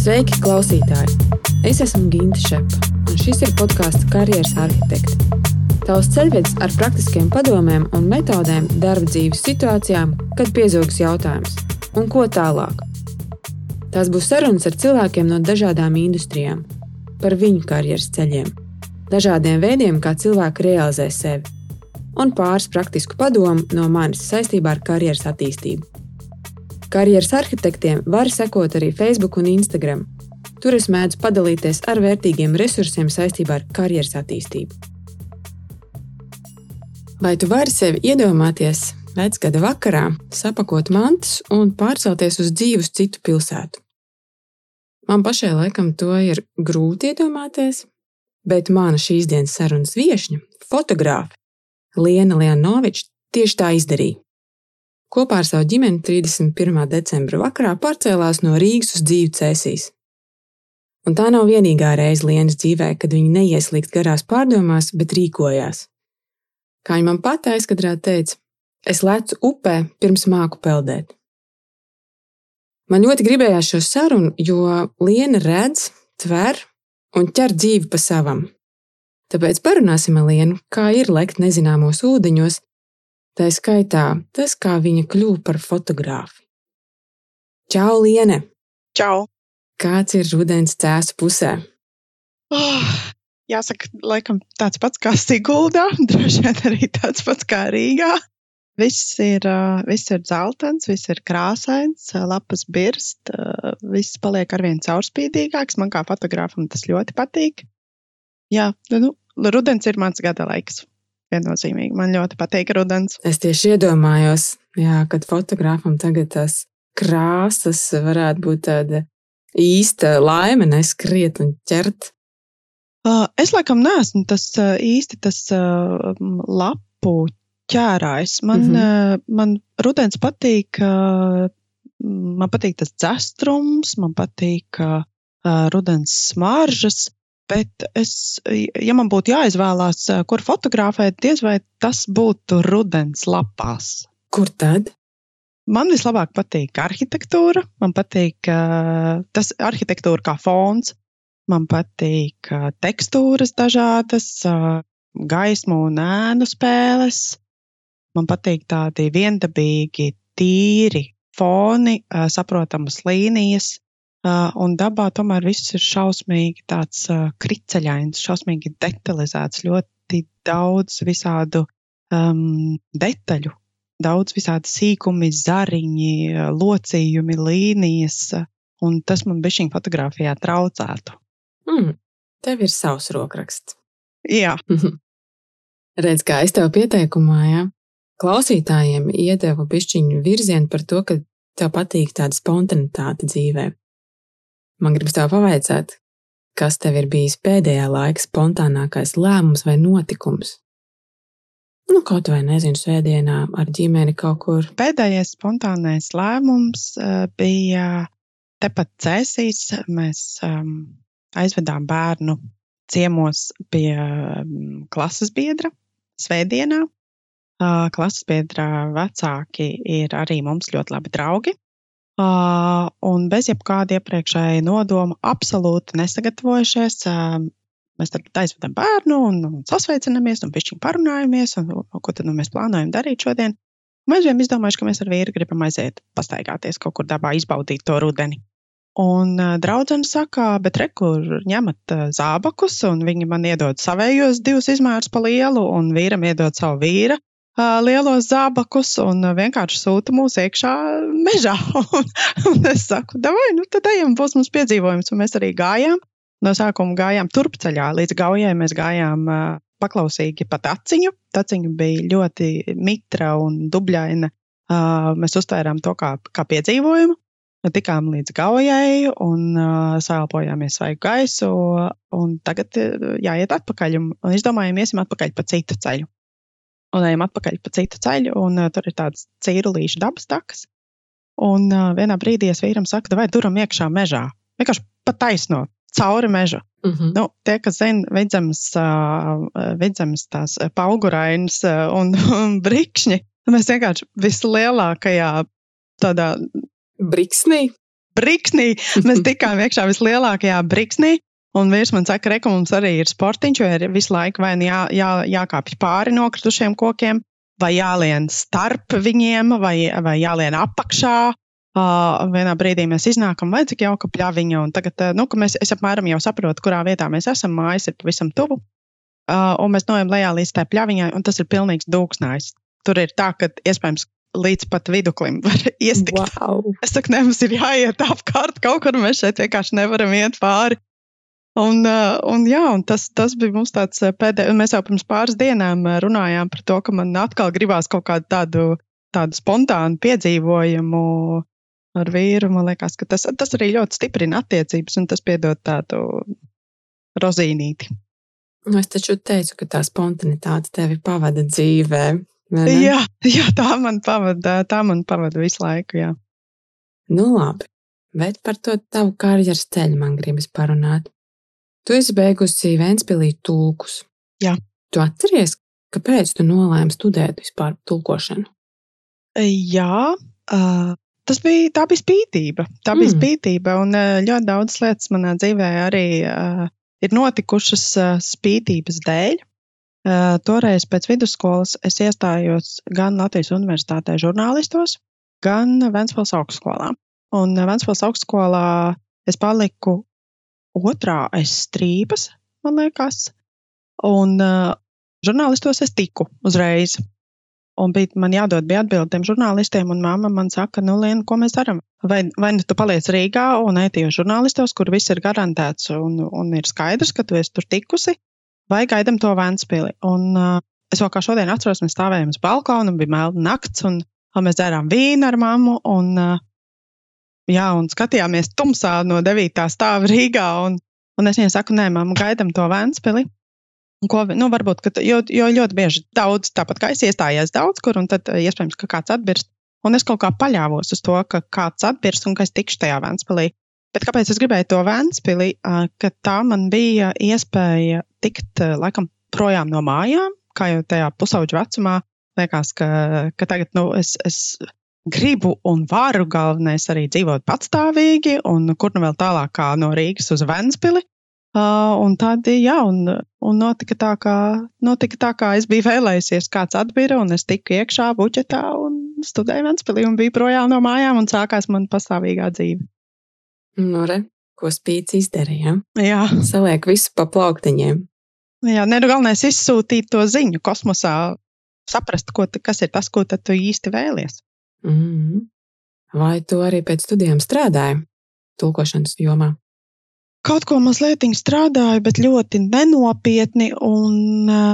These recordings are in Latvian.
Sveiki, klausītāji! Es esmu Ginte Šepa, un šis ir podkāsts Karjeras arhitekti. Tavs ceļvedis ar praktiskiem padomiem un metodēm darba dzīves situācijām, kad piezogas jautājums, un ko tālāk. Tās būs sarunas ar cilvēkiem no dažādām industrijām, par viņu karjeras ceļiem, dažādiem veidiem, kā cilvēki realizē sevi, un pāris praktisku padomu no manis saistībā ar karjeras attīstību. Karjeras arhitektiem var sekot arī Facebook un Instagram. Tur es mēdzu padalīties ar vērtīgiem resursiem saistībā ar karjeras attīstību. Vai tu vari sevi iedomāties vecgada vakarā, sapakot mantas un pārcelties uz dzīvi uz citu pilsētu? Man pašai laikam to ir grūti iedomāties, bet mana šīs dienas sarunas viesņa, fotogrāfe Liena Lianoviča, tieši tā izdarīja. Kopā ar savu ģimeni 31. decembra vakarā pārcēlās no Rīgas uz dzīvi Cēsīs. Un tā nav vienīgā reize Lienas dzīvē, kad viņa neieslīgt garās pārdomās, bet rīkojās. Kā viņa man pat aizkadrā teica, es lecu upē pirms māku peldēt. Man ļoti gribējās šo sarunu, jo Liena redz, tver un ķer dzīvi pa savam. Tāpēc parunāsim ar Lienu, kā ir lekt nezināmos ūdeņos, Tā skaitā tas, kā viņa kļuva par fotogrāfu. Čau, Liene! Čau! Kāds ir rudens cēsu pusē? Oh, jāsaka, laikam tāds pats kā Siguldā, droši vien arī tāds pats kā Rīgā. Viss ir, viss ir dzeltens, viss ir krāsains, lapas birst, viss paliek arvien caurspīdīgāks. Man kā fotogrāfam tas ļoti patīk. Jā, nu, rudens ir mans gada laiks viennozīmīgi. Man ļoti patīk rudens. Es tieši iedomājos, jā, kad fotogrāfam tagad tas krāsas varētu būt tāda īsta laime, neskriet un ķert. Es laikam neesmu tas īsti tas lapu ķērājs. Man, mm -hmm. man rudens patīk, man patīk tas dzestrums, man patīk rudens smaržas. Bet es, ja man būtu jāizvēlās, kur fotografēt, diez vai tas būtu rudens lapās. Kur tad? Man vislabāk patīk arhitektūra, man patīk tas arhitektūra kā fons, man patīk tekstūras dažādas, gaismu un ēnu spēles. Man patīk tādi viendabīgi, tīri foni, saprotamas līnijas, un dabā tomēr viss ir šausmīgi tāds kriceļains, šausmīgi detalizēts, ļoti daudz visādu um, detaļu, daudz visādi sīkumi, zariņi, locījumi, līnijas, un tas man bišķiņ fotografijā traucētu. Mm, tev ir savs rokraksts. Jā. Redz, kā es tev pieteikumā, ja? klausītājiem iedevu bišķiņu virzienu par to, ka tev patīk tāda spontanitāte dzīvē. Man gribas tev pavaicāt, kas tev ir bijis pēdējā laika spontānākais lēmums vai notikums? Nu, kaut vai nezinu, sēdienā ar ģimeni kaut kur. Pēdējais spontānais lēmums uh, bija tepat cēsīs. Mēs um, aizvedām bērnu ciemos pie um, klases biedra svētdienā. Uh, klases biedra vecāki ir arī mums ļoti labi draugi. Un bez jebkāda iepriekšēja nodoma, absolūti nesagatavojušies. Mēs tad aizvedam bērnu un, un sasveicinamies, un pišķiņi parunājamies, un, un ko tad nu, mēs plānojam darīt šodien. Mēs bijām izdomājuši, ka mēs ar vīru gribam aiziet, pastaigāties kaut kur dabā, izbaudīt to rudeni. Un uh, draudzene saka, bet rekur ņemat uh, zābakus, un viņi man iedod savējos divus izmērus pa lielu, un vīram iedod savu vīra lielos zābakus un vienkārši sūta mūs iekšā mežā. un, es saku, vai nu tad ejam, būs mums piedzīvojums. Un mēs arī gājām. No sākuma gājām turpceļā, līdz gaujai mēs gājām paklausīgi pa taciņu. Taciņa bija ļoti mitra un dubļaina. Mēs uztvērām to kā, kā piedzīvojumu. Tikām līdz gaujai un uh, sāpojāmies svaigu gaisu. Tagad jāiet atpakaļ. Un, un izdomājām, iesim atpakaļ pa citu ceļu un ejam atpakaļ pa citu ceļu, un uh, tur ir tāds cīrulīšu dabas takas. Un uh, vienā brīdī es vīram saku, vai duram iekšā mežā. Vienkārši pa taisno, cauri meža. Mm -hmm. nu, tie, kas zina, vidzemes, uh, vidzemes tās paugurainas uh, un, un brikšņi, mēs vienkārši vislielākajā tādā briksnī. briksnī. Mēs tikām iekšā vislielākajā briksnī. Un vīrs man saka, ka mums arī ir sportiņš, jo ir visu laiku vai nu jā, jā, jākāpj pāri nokritušiem kokiem, vai jālien starp viņiem, vai, vai jālien apakšā. Uh, vienā brīdī mēs iznākam, vai cik jauka pļaviņa. Un tagad, nu, mēs, es apmēram jau saprotu, kurā vietā mēs esam. Mājas ir pavisam tuvu. Uh, un mēs nojām lejā līdz tai pļaviņai, un tas ir pilnīgs dūksnājs. Tur ir tā, ka iespējams līdz pat viduklim var iestikt. Wow. Es saku, ne, mums ir jāiet apkārt kaut kur, mēs šeit vienkārši nevaram iet pāri. Un, uh, un, jā, un tas, tas bija mums tāds pēdējais, mēs jau pirms pāris dienām runājām par to, ka man atkal gribās kaut kādu tādu, tādu spontānu piedzīvojumu ar vīru. Man liekas, ka tas, tas arī ļoti stiprina attiecības un tas piedod tādu rozīnīti. Nu, es taču teicu, ka tā spontanitāte tevi pavada dzīvē. Jā, jā, tā man pavada, tā man pavada visu laiku. Jā. Nu, labi. Bet par to tavu karjeras ceļu man gribas parunāt. Tu esi beigusi Vēnspilī tulkus. Jā. Tu atceries, kāpēc tu nolēmi studēt vispār tulkošanu? Jā, uh, tas bija, tā bija spītība. Tā bija mm. spītība, un uh, ļoti daudz lietas manā dzīvē arī uh, ir notikušas spītības dēļ. Toreiz pēc vidusskolas es iestājos gan Latvijas Universitātē žurnālistos, gan Ventspils augstskolā. Un Ventspils augstskolā es paliku otrā aiz strīpas, man liekas, un žurnālistos es tiku uzreiz. Un bija, man jādod bija atbildi tiem žurnālistiem, un mamma man saka, nu, Lien, ko mēs darām? Vai, vai nu tu paliec Rīgā un ej tajos žurnālistos, kur viss ir garantēts un, un ir skaidrs, ka tu esi tur tikusi, vai gaidam to Vēnspili. Un uh, es vēl kā šodien atceros, mēs stāvējām uz balkona, bija melna nakts, un, un mēs dzērām vīnu ar mammu, un, uh, jā, un skatījāmies tumsā no devītā stāva Rīgā, un, un es viņai saku, nē, mamma, gaidam to Vēnspili. Ko, nu, varbūt, ka, jo, jo ļoti bieži daudz, tāpat kā es iestājos daudz kur, un tad eh, iespējams, ka kāds atbirst. Un es kaut kā paļāvos uz to, ka kāds atbirst un ka es tikšu tajā Vēnspilī. Bet kāpēc es gribēju to Vēnspili? Ka tā man bija iespēja tikt laikam projām no mājām, kā jau tajā pusauģu vecumā. Liekas, ka, ka tagad nu, es, es gribu un varu galvenais arī dzīvot patstāvīgi, un kur nu vēl tālāk kā no Rīgas uz Vēnspili. Uh, un tad, jā, un, un notika, tā, kā, notika tā, kā es biju vēlējusies. Kāds atbīra, un es tiku iekšā buķetā un studēju Ventspilī un biju projām no mājām, un sākās man pastāvīgā dzīve. Nu, re, ko spīts izdarīja? Jā. Saliek visu pa plauktiņiem. Jā, ne, nu galvenais izsūtīt to ziņu kosmosā, saprast, ko, kas ir tas, ko tu īsti vēlies. Mm. Vai tu arī pēc studijām strādāji tulkošanas jomā? Kaut ko mazliet strādāju, bet ļoti nenopietni un uh,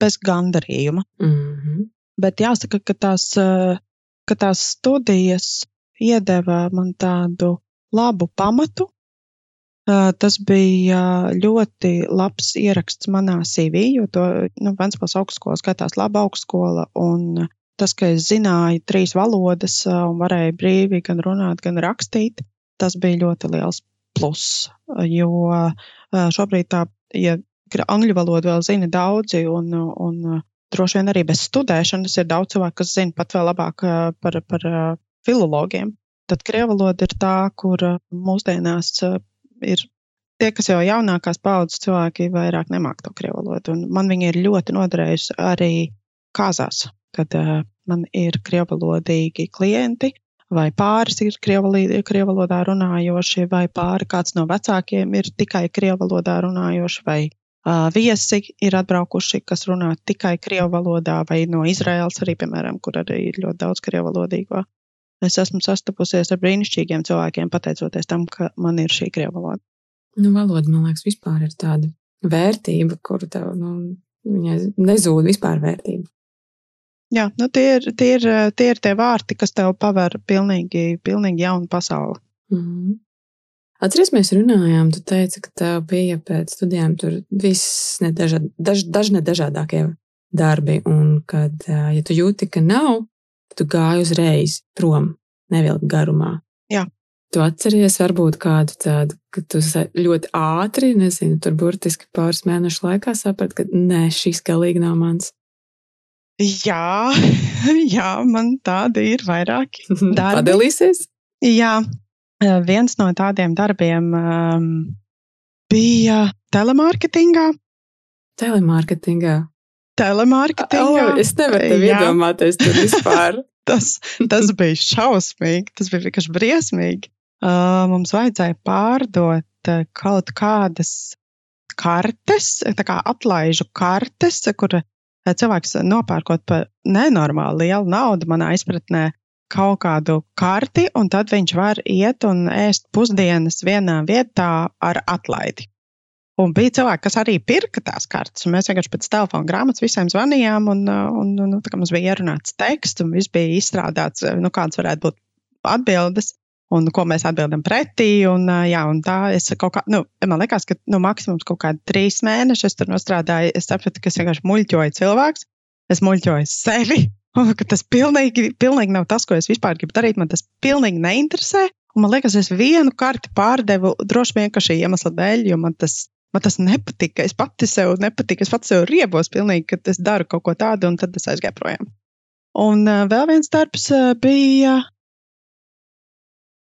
bez gandarījuma. Mm -hmm. Bet jāsaka, ka tās, uh, ka tās studijas iedeva man tādu labu pamatu. Uh, tas bija ļoti labs ieraksts manā CV, jo to nu, Vēncpils augstskola skaitās laba augstskola. Un tas, ka es zināju trīs valodas un varēju brīvi gan runāt, gan rakstīt, tas bija ļoti liels plus, jo šobrīd tā, ja angļu valodu vēl zina daudzi un, un droši vien arī bez studēšanas ir daudz cilvēku, kas zina pat vēl labāk par, par filologiem. Tad krievu valoda ir tā, kur mūsdienās ir tie, kas jau jaunākās paudzes cilvēki, vairāk nemāk to krievu valodu. Un man viņi ir ļoti noderējuši arī kāzās, kad man ir krievalodīgi klienti, vai pāris ir krievalodā runājoši, vai pāri kāds no vecākiem ir tikai krievalodā runājoši, vai uh, viesi ir atbraukuši, kas runā tikai krievalodā, vai no Izraels arī, piemēram, kur arī ir ļoti daudz krievalodīgo. Es esmu sastapusies ar brīnišķīgiem cilvēkiem, pateicoties tam, ka man ir šī krievaloda. Nu, valoda, man liekas, vispār ir tāda vērtība, kuru tev, nu, viņai nezūd vispār vērtība. Jā, nu tie, ir, tie, ir, tie ir tie vārti, kas tev paver pilnīgi, pilnīgi jaunu pasauli. Mm -hmm. Atceries, mēs runājām, tu teici, ka tev bija pēc studijām tur viss nedažād, daž, dažne dažādākie darbi, un kad, ja tu jūti, ka nav, tad tu gāji uzreiz prom, nevilki garumā. Jā. Tu atceries varbūt kādu tādu, ka tu ļoti ātri, nezinu, tur burtiski pāris mēnešu laikā saprati, ka nē, šis galīgi nav mans. Jā, jā, man tādi ir vairāki. Darbi. Padalīsies? Jā, viens no tādiem darbiem um, bija telemārketingā. Telemārketingā. Telemārketingā. Oh, es nevaru tev Jā. iedomāties tur vispār. Tas, tas bija šausmīgi, tas bija vienkārši briesmīgi. Uh, mums vajadzēja pārdot uh, kaut kādas kartes, tā kā atlaižu kartes, kur cilvēks nopērkot par nenormāli lielu naudu, manā izpratnē, kaut kādu karti, un tad viņš var iet un ēst pusdienas vienā vietā ar atlaidi. Un bija cilvēki, kas arī pirka tās kartes. Mēs vienkārši pēc telefona grāmatas visiem zvanījām, un, un, un nu, mums bija ierunāts teksts, un viss bija izstrādāts, nu, kādas varētu būt atbildes, un ko mēs atbildam pretī. Un, jā, un tā es kaut kā, nu, man liekas, ka nu, maksimums kaut kādi trīs mēneši es tur nostrādāju. Es sapratu, ka es vienkārši muļķoju cilvēks, es muļķoju sevi. Un, tas pilnīgi, pilnīgi nav tas, ko es vispār gribu darīt. Man tas pilnīgi neinteresē. Un man liekas, es vienu karti pārdevu droši vien šī iemesla dēļ, jo man tas Man tas nepatika. Es pati sev nepatika. Es pati sev riebos pilnīgi, kad es daru kaut ko tādu, un tad es aizgāju projām. Un vēl viens darbs bija.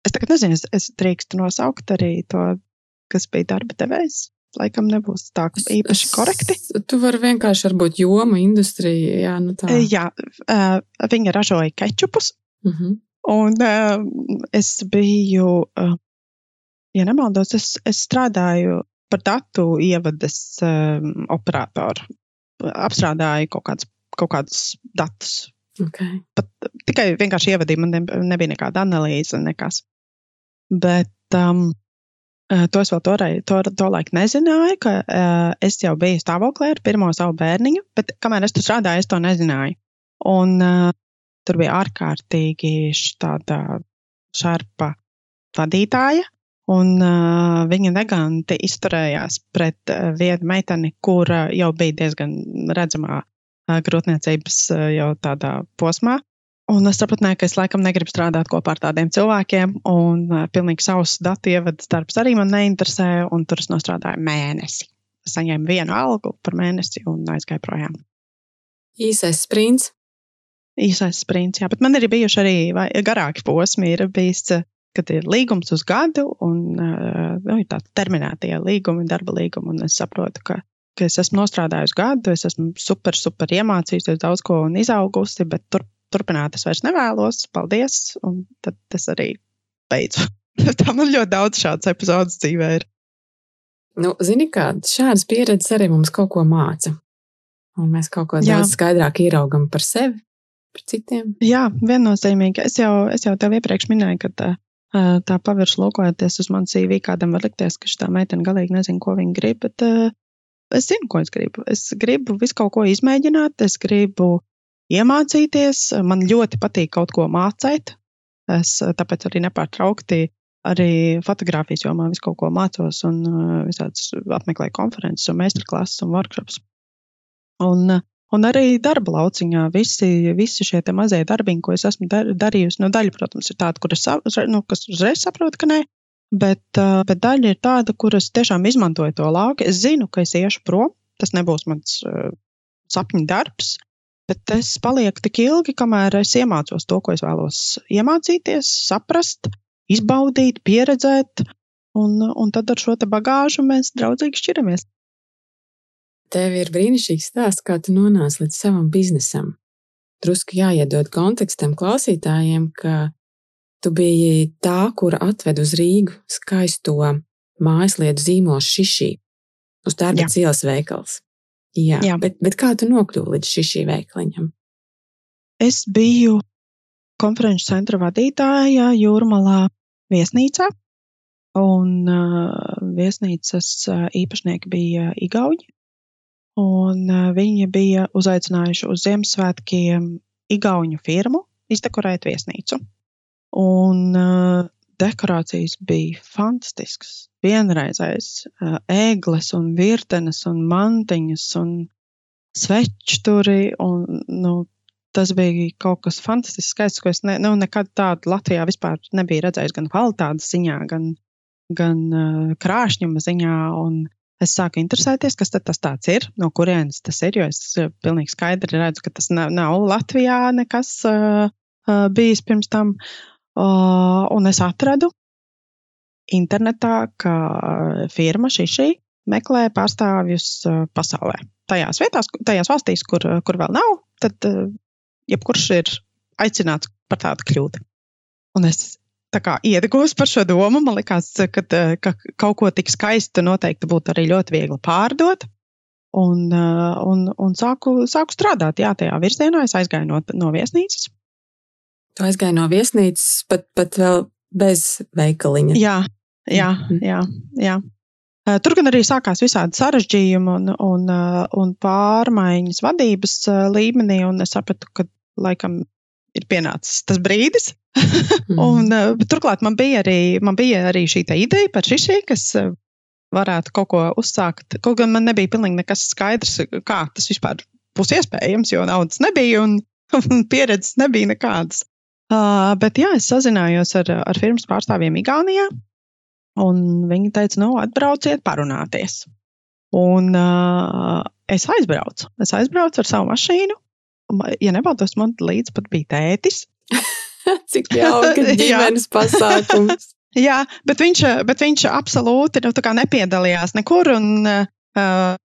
Es tagad nezinu, es, es drīkstu nosaukt arī to, kas bija darba devējs. Laikam nebūs tā īpaši korekti. Tu vari vienkārši varbūt joma, industrija. Jā, nu tā. Jā, uh, viņa ražoja kečupus. Uh -huh. Un uh, es biju, ja nemaldos, es, es strādāju par datu ievades operatoru. Apstrādāju kaut kādus, kaut kādus datus. Okay. Pat, tikai vienkārši ievadīju, man ne, nebija nekāda analīze, nekas. Bet um, to es vēl toreiz, to, to laiku nezināju, ka uh, es jau biju stāvoklī ar pirmo savu bērniņu, bet kamēr es tur strādāju, es to nezināju. Un uh, tur bija ārkārtīgi tāda šarpa vadītāja, Un uh, viņa neganti izturējās pret uh, vienu meiteni, kura jau bija diezgan redzamā uh, grūtniecības uh, jau tādā posmā. Un es sapratu, ka es laikam negribu strādāt kopā ar tādiem cilvēkiem, un uh, pilnīgi savs datu ievadas darbs arī man neinteresē, un tur es nostrādāju mēnesi. Es saņēmu vienu algu par mēnesi un aizgāju projām. Īsais sprints. Īsais sprints, jā, bet man ir bijuši arī garāki posmi. Ir bijis uh, kad ir līgums uz gadu un nu, ir tādi terminētie līgumi, darba līgumi. Un es saprotu, ka, ka es esmu nostrādājusi gadu, es esmu super, super iemācījusies daudz ko un izaugusi, bet tur, turpināt es vairs nevēlos. Paldies! Un tad es arī beidzu. Tā man ļoti daudz šādas epizodes dzīvē ir. Nu, zini, kā šādas pieredzes arī mums kaut ko māca. Un mēs kaut ko Jā. daudz skaidrāk ieraugam par sevi, par citiem. Jā, viennozīmīgi. Es jau, es jau tev iepriekš minēju, ka tā, tā pavirši lūkojoties uz manu CV, kādam var likties, ka šī meitene galīgi nezina, ko viņa grib. Bet uh, es zinu, ko es gribu. Es gribu visu kaut ko izmēģināt, es gribu iemācīties. Man ļoti patīk kaut ko mācīt. Es tāpēc arī nepārtraukti arī fotografijas jomā visu kaut ko mācos un visādas apmeklēju konferences un meistarklases un workshops. Un, Un arī darba lauciņā visi, visi šie mazie darbiņi, ko es esmu dar, darījusi, nu, daļa, protams, ir tāda, kuras nu, uzreiz saprotu, ka nē, bet, bet daļa ir tāda, kuras tiešām izmantoju to lauku. Es zinu, ka es iešu prom, tas nebūs mans sapņu darbs, bet es palieku tik ilgi, kamēr es iemācos to, ko es vēlos iemācīties, saprast, izbaudīt, pieredzēt, un, un tad ar šo bagāžu mēs draudzīgi šķiramies. Tev ir brīnišķīgs stāsts, kā tu nonāci līdz savam biznesam. Drusku jāiedod kontekstam klausītājiem, ka tu biji tā, kura atved uz Rīgu skaisto mājaslietu zīmolu šišī uz darba cielas veikals. Jā, Jā. Bet, bet kā tu nokļuvi līdz šī veikaliņam? Es biju konferenču centra vadītāja Jūrmalā viesnīcā, un uh, viesnīcas uh, īpašnieki bija Igauņi un viņi bija uzaicinājuši uz Ziemassvētkiem Igaunu firmu izdekorēt viesnīcu. Un uh, dekorācijas bija fantastiskas. Vienreizējas uh, ēgles un virtenes un mantiņas un svečturi. Un, nu, tas bija kaut kas fantastisks, skaists, ko es ne, nu, nekad tādu Latvijā vispār nebiju redzējis. Gan kvalitātes ziņā, gan, gan uh, krāšņuma ziņā. Un, Es sāku interesēties, kas tas ir, no kurienes tas ir. Jo es pilnīgi skaidri redzu, ka tas nav, nav Latvijā nekas uh, uh, bijis pirms tam. Uh, un es atradu internetā, ka firma šī šī meklē pārstāvjus pasaulē. Tajās vietās, tajās valstīs, kur, kur vēl nav, tad jebkurš ir aicināts par tādu kļūt. Un es kā iedegos par šo domu. Man liekas, ka, ka kaut ko tik skaistu noteikti būtu arī ļoti viegli pārdot. Un, un, un sāku, sāku strādāt jā, tajā virzienā. Es aizgāju no, no viesnīcas. Tu aizgāji no viesnīcas pat, pat vēl bez veikaliņa. Jā, jā, mhm. jā. jā. Tur gan arī sākās visādi sarežģījumi un, un, un pārmaiņas vadības līmenī, un es sapratu, ka laikam ir pienācis tas brīdis. mm. un, turklāt man bija arī, man bija arī šī ideja par šī, kas varētu kaut ko uzsākt. Kaut gan man nebija pilnīgi nekas skaidrs, kā tas vispār būs iespējams, jo naudas nebija un, un pieredzes nebija nekādas. Uh, bet jā, es sazinājos ar, ar firmas pārstāvjiem Igaunijā, un viņi teica, nu, atbrauciet, parunāties. Un uh, es aizbraucu. Es aizbraucu ar savu mašīnu. Ja nebaldos, man līdzi pat bija tētis. Cik jauki ģimenes pasākums. Jā, bet viņš, bet viņš absolūti nu, nepiedalījās nekur. Un, uh,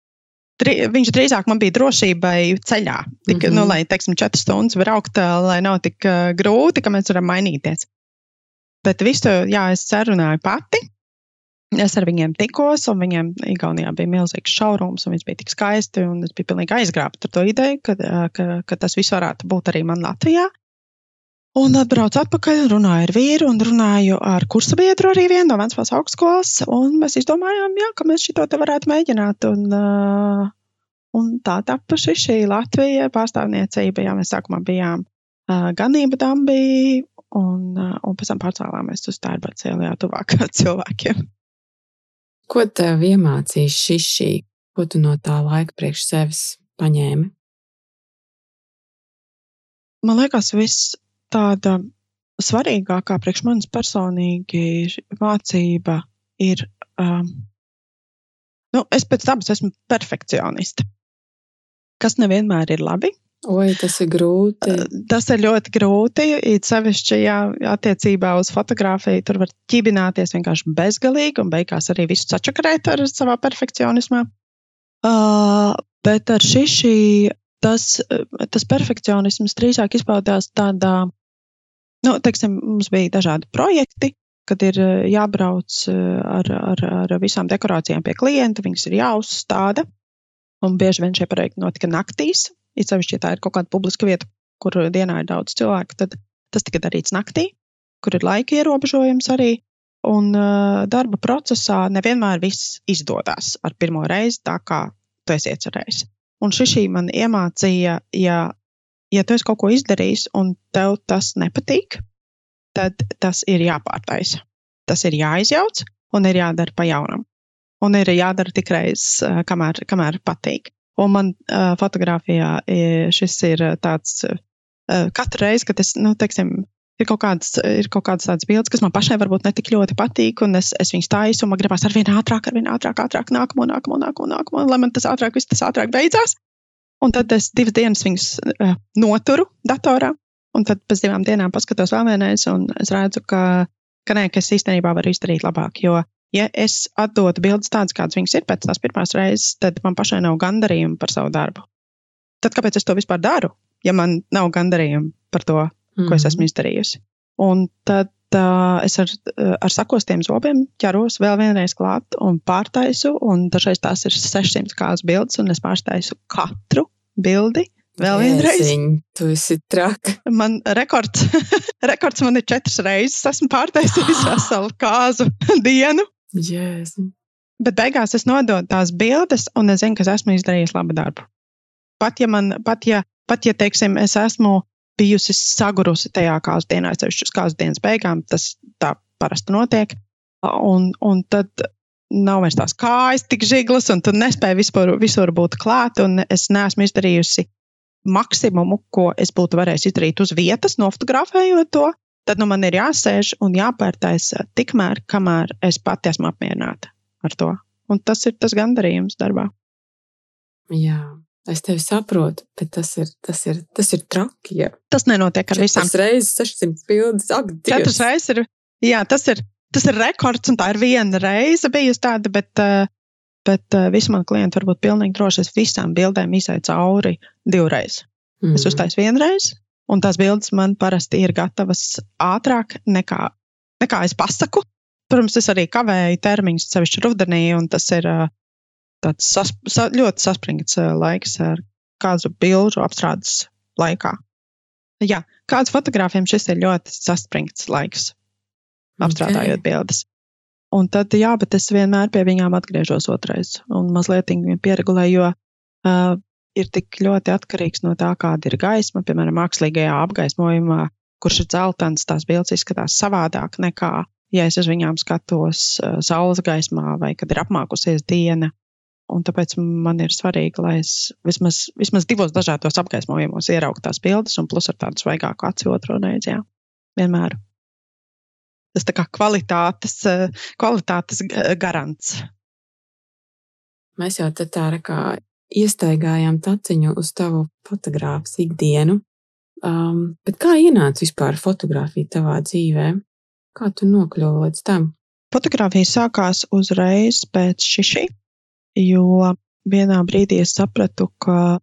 Dri, viņš drīzāk man bija drošībai ceļā. Tik, mm -hmm. nu, lai, teiksim, četras stundas braukt, lai nav tik uh, grūti, ka mēs varam mainīties. Bet visu, jā, es sarunāju pati. Es ar viņiem tikos, un viņiem Igaunijā bija milzīgs šaurums, un viss bija tik skaisti. Es biju pilnīgi aizgrābta ar to ideju, ka, ka, ka tas viss varētu būt arī man Latvijā. Un atbraucu atpakaļ, runāju ar vīru un runāju ar kursa biedru arī vienu no Vēncpils augstskolas. Un mēs izdomājām, jā, ka mēs šo te varētu mēģināt. Un, uh, un tā tapa šī, šī Latvija pārstāvniecība. Jā, mēs sākumā bijām uh, ganība dambī un, uh, un pēc tam pārcēlāmies uz Tērbats ielā tuvāk cilvēkiem. Ko tev iemācīja šī šī? Ko tu no tā laika priekš sevis paņēmi? Man liekas, viss tāda svarīgākā priekš manis personīgi mācība ir, um, nu, es pēc dabas esmu perfekcioniste, kas nevienmēr ir labi. Oi, tas ir grūti. Uh, tas ir ļoti grūti. It sevišķi, ja attiecībā uz fotografiju tur var ķibināties vienkārši bezgalīgi un beigās arī visu sačakarēt ar savā perfekcionismā. Uh, bet ar šī, šī tas, tas perfekcionisms drīzāk izpaudās tādā Nu, teiksim, mums bija dažādi projekti, kad ir eh, jābrauc eh, ar, ar, ar visām dekorācijām pie klienta, viņas ir jāuzstāda. Un bieži vien šie projekti notika naktīs. It sevišķi, ja tā ir kaut kāda publiska vieta, kur dienā ir daudz cilvēku, tad tas tika darīts naktī, kur ir laika ierobežojums arī. Un uh, darba procesā nevienmēr viss izdodas ar pirmo reizi, tā kā tu esi iecerējis. Un šī man iemācīja, ja ja tu esi kaut ko izdarījis un tev tas nepatīk, tad tas ir jāpārtaisa. Tas ir jāizjauc un ir jādara pa jaunam. Un ir jādara tikai uh, kamēr, kamēr patīk. Un man uh, fotografijā šis ir tāds, uh, katru reizi, kad es, nu, teiksim, ir kaut kādas, ir kaut kādas tādas bildes, kas man pašai varbūt ne tik ļoti patīk, un es, es viņas taisu, un man gribās ar vien ātrāk, ar vien ātrāk, ātrāk, nākamo, nākamo, nākamo, nākamo, lai man tas ātrāk, viss tas ātrāk beidzās. Un tad es divas dienas viņus uh, noturu datorā, un tad pēc divām dienām paskatos vēl vienreiz, un es redzu, ka, ka, nē, ka es īstenībā varu izdarīt labāk. Jo, ja es atdotu bildes tādas, kādas viņas ir pēc tās pirmās reizes, tad man pašai nav gandarījuma par savu darbu. Tad kāpēc es to vispār daru, ja man nav gandarījuma par to, ko mm -hmm. es esmu mhm. izdarījusi? Un tad uh, es ar, ar sakostiem zobiem ķeros vēl vienreiz klāt un pārtaisu. Un dažreiz tās ir 600 kādas bildes, un es pārtaisu katru bildi. Vēl vienreiz. Jēziņ, tu esi traka. Man rekords, rekords man ir četras reizes. Esmu pārtaisījis veselu kāzu dienu. Jēziņ. Bet beigās es nododu tās bildes, un es zinu, ka esmu izdarījis labu darbu. Pat ja man, pat ja, pat ja teiksim, es esmu bijusi sagurusi tajā kāzu dienā, sevišķi uz kāzu dienas beigām. Tas tā parasti notiek. Un, un tad nav vairs tās kājas tik žiglas, un tu nespēji vispār, visur būt klāt. Es neesmu izdarījusi maksimumu, ko es būtu varējusi izdarīt uz vietas, nofotografējot to. Tad nu, man ir jāsēž un jāpērtais tikmēr, kamēr es pati esmu apmierināta ar to. Un tas ir tas gandarījums darbā. Jā. Es tevi saprotu, bet tas ir, tas ir, tas ir traki. Ja. Tas nenotiek ar visām. Tas reizes 600 bildes, ak, Katras reizes ir, jā, tas ir, tas ir rekords, un tā ir viena reize bijusi tāda, bet, uh, bet uh, visi mani klienti var būt pilnīgi droši. Es visām bildēm izēju cauri divreiz. Mm. Es uztaisu vienreiz, un tās bildes man parasti ir gatavas ātrāk nekā, nekā es pasaku. Protams, es arī kavēju termiņus, sevišķi rudenī, un tas ir uh, tāds sas, sa, ļoti saspringts laiks ar kādu bilžu apstrādes laikā. Jā, kāds fotogrāfiem šis ir ļoti saspringts laiks, apstrādājot okay. bildes. Un tad, jā, bet es vienmēr pie viņām atgriežos otrais un mazliet viņiem pieregulēju, jo uh, ir tik ļoti atkarīgs no tā, kāda ir gaisma. Piemēram, mākslīgajā apgaismojumā, kurš ir dzeltens, tās bildes izskatās savādāk nekā, ja es uz viņām skatos uh, saules gaismā vai kad ir apmākusies diena. Un tāpēc man ir svarīgi, lai es vismaz, vismaz divos dažādos apgaismojumos ieraugtu tās bildes, un plus ar tādu svaigāku acu otru reizi. Jā. Vienmēr. Tas tā kā kvalitātes, kvalitātes garants. Mēs jau tā tā kā iestaigājām taciņu uz tavu fotogrāfijas ikdienu. Um, bet kā ienāca vispār fotografija tavā dzīvē? Kā tu nokļuvi līdz tam? Fotogrāfija sākās uzreiz pēc šī jo vienā brīdī es sapratu, ka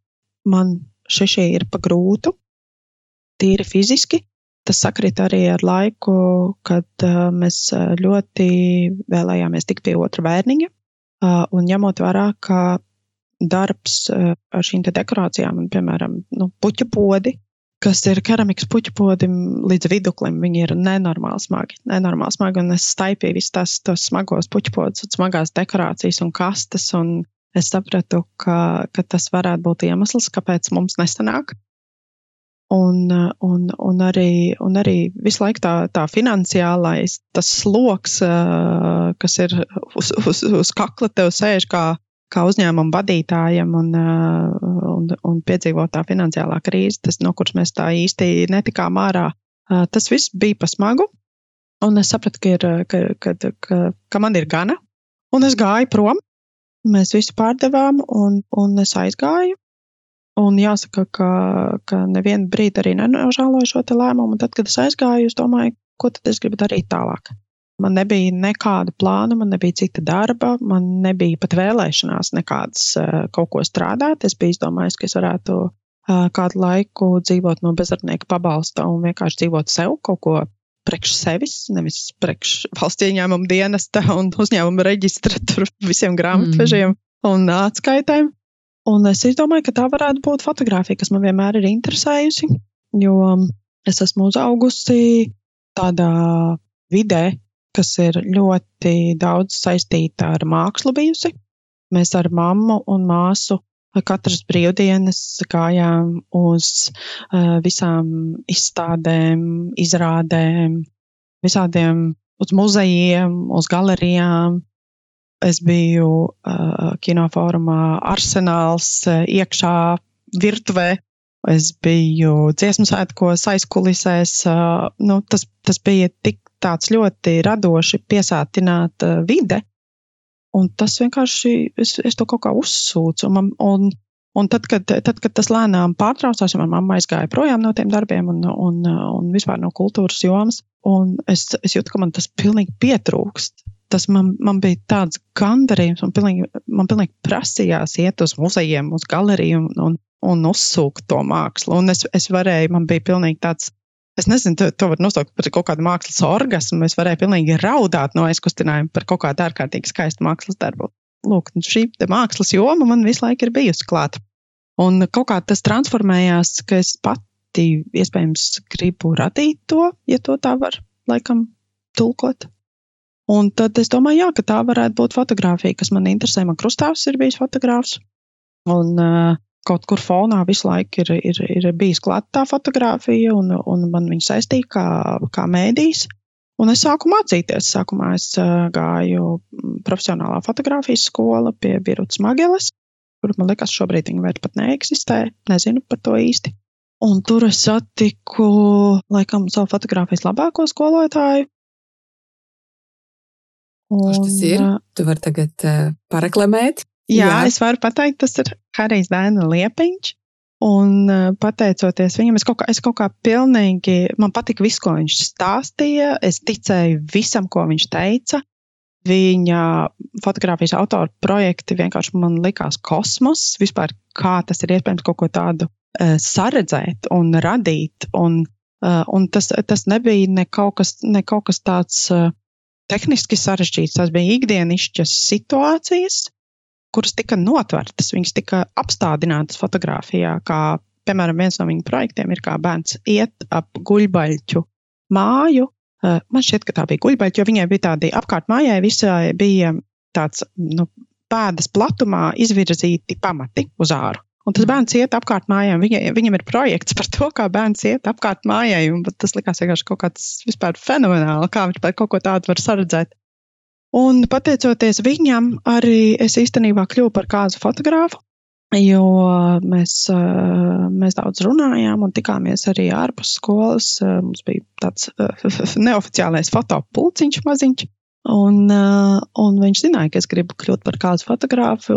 man šī ir pa grūtu, tīri fiziski. Tas sakrit arī ar laiku, kad uh, mēs ļoti vēlējāmies tikt pie otra bērniņa. Uh, un ņemot vērā, ka darbs ar šīm dekorācijām, un, piemēram, nu, puķu podi, kas ir keramikas puķu podim līdz viduklim, viņi ir nenormāli smagi. Nenormāli smagi, un es staipīju visus tās tos smagos puķu podus, smagās dekorācijas un kastes, un es sapratu, ka, ka tas varētu būt iemesls, kāpēc mums nesanāk. Un, un, un, arī, un arī visu laiku tā, tā finansiālais sloks, kas ir uz, uz, uz kakla tev sēž kā, kā uzņēmuma vadītājam un, un, un piedzīvot tā finansiālā krīze, tas, no kuras mēs tā īsti netikām ārā, tas viss bija pa smagu. Un es sapratu, ka, ir, ka, ka, ka, ka man ir gana, un es gāju prom. Mēs visu pārdevām, un, un es aizgāju. Un jāsaka, ka, ka nevienu brīdi arī nenožēloju šo lēmumu. Un tad, kad es aizgāju, es domāju, ko tad es gribu darīt tālāk. Man nebija nekāda plāna, man nebija cita darba, man nebija pat vēlēšanās nekādas uh, kaut ko strādāt. Es biju izdomājis, ka es varētu uh, kādu laiku dzīvot no bezdarbnieka pabalsta un vienkārši dzīvot sev kaut ko priekš sevis, nevis priekš valsts ieņēmuma dienesta un uzņēmuma reģistra tur visiem grāmatvežiem mm. un atskaitēm. Un es izdomāju, ka tā varētu būt fotografija, kas man vienmēr ir interesējusi, jo es esmu uzaugusi tādā vidē, kas ir ļoti daudz saistīta ar mākslu bijusi. Mēs ar mammu un māsu katras brīvdienas gājām uz uh, visām izstādēm, izrādēm, visādiem uz muzejiem, uz galerijām. Es biju uh, kinofórumā Arsenāls uh, iekšā virtuvē. Es biju dziesmu svētkos aizkulisēs. Uh, nu, tas, tas bija tik tāds ļoti radoši piesātināta vide. Un tas vienkārši, es, es to kaut kā uzsūcu. Un, man, un, un tad, kad, tad, kad tas lēnām pārtraucās, jo manā mamma aizgāja projām no tiem darbiem un, un, un vispār no kultūras jomas, un es, es jūtu, ka man tas pilnīgi pietrūkst. Tas man, man bija tāds gandarījums, man pilnīgi, man pilnīgi prasījās iet uz muzejiem, uz galeriju un, un, un uzsūkt to mākslu. Un es, es varēju, man bija pilnīgi tāds Es nezinu, to, to var nosaukt par kaut kādu mākslas orgasmu. Es varēju pilnīgi raudāt no aizkustinājuma par kaut kādu ārkārtīgi skaistu mākslas darbu. Lūk, šī mākslas joma man visu laiku ir bijusi klāta. Un kaut kā tas transformējās, ka es pati iespējams gribu radīt to, ja to tā var laikam tulkot. Un tad es domāju, jā, ka tā varētu būt fotografija, kas man interesē. Man krustāvs ir bijis fotogrāfs. Un uh, kaut kur fonā visu laiku ir, ir, ir bijis klāta tā fotografija, un, un man viņa saistīja kā, kā mēdījis. Un es sāku mācīties. Sākumā es gāju profesionālā fotografijas skola pie Birutas Mageles, kur man liekas, šobrīd viņa vairs pat neeksistē. Nezinu par to īsti. Un tur es satiku, laikam, savu fotografijas labāko skolotāju. Un, Kurš tas ir? Tu vari tagad uh, pareklamēt. Jā, Jā, es varu pateikt, tas ir Harijs Dēna Liepiņš. Un pateicoties viņam, es kaut kā, es kaut kā pilnīgi, man patika viss, ko viņš stāstīja. Es ticēju visam, ko viņš teica. Viņa fotografijas autora projekti vienkārši man likās kosmos. Vispār kā tas ir iespējams kaut ko tādu uh, saredzēt un radīt. Un, uh, un tas, tas nebija ne kaut kas, ne kaut kas tāds uh, tehniski sarežģīts. Tas bija ikdienišķas situācijas, kuras tika notvertas, viņas tika apstādinātas fotografijā. Kā, piemēram, viens no viņa projektiem ir kā bērns iet ap guļbaļķu māju Eh, man šķiet, ka tā bija guļbaļķa, jo viņai bija tādi apkārt mājai, visai bija tāds nu, pēdas platumā izvirzīti pamati uz āru. Un tas bērns iet apkārt mājām. Viņa, viņam ir projekts par to, kā bērns iet apkārt mājai. Tas likās vienkārši kaut kāds vispār fenomenāli, kā viņš kaut ko tādu var saredzēt. Un pateicoties viņam, arī es īstenībā kļuvu par kāzu fotogrāfu jo mēs, mēs daudz runājām un tikāmies arī ārpus skolas. Mums bija tāds neoficiālais fotopulciņš maziņš. Un, un viņš zināja, ka es gribu kļūt par kādu fotografu.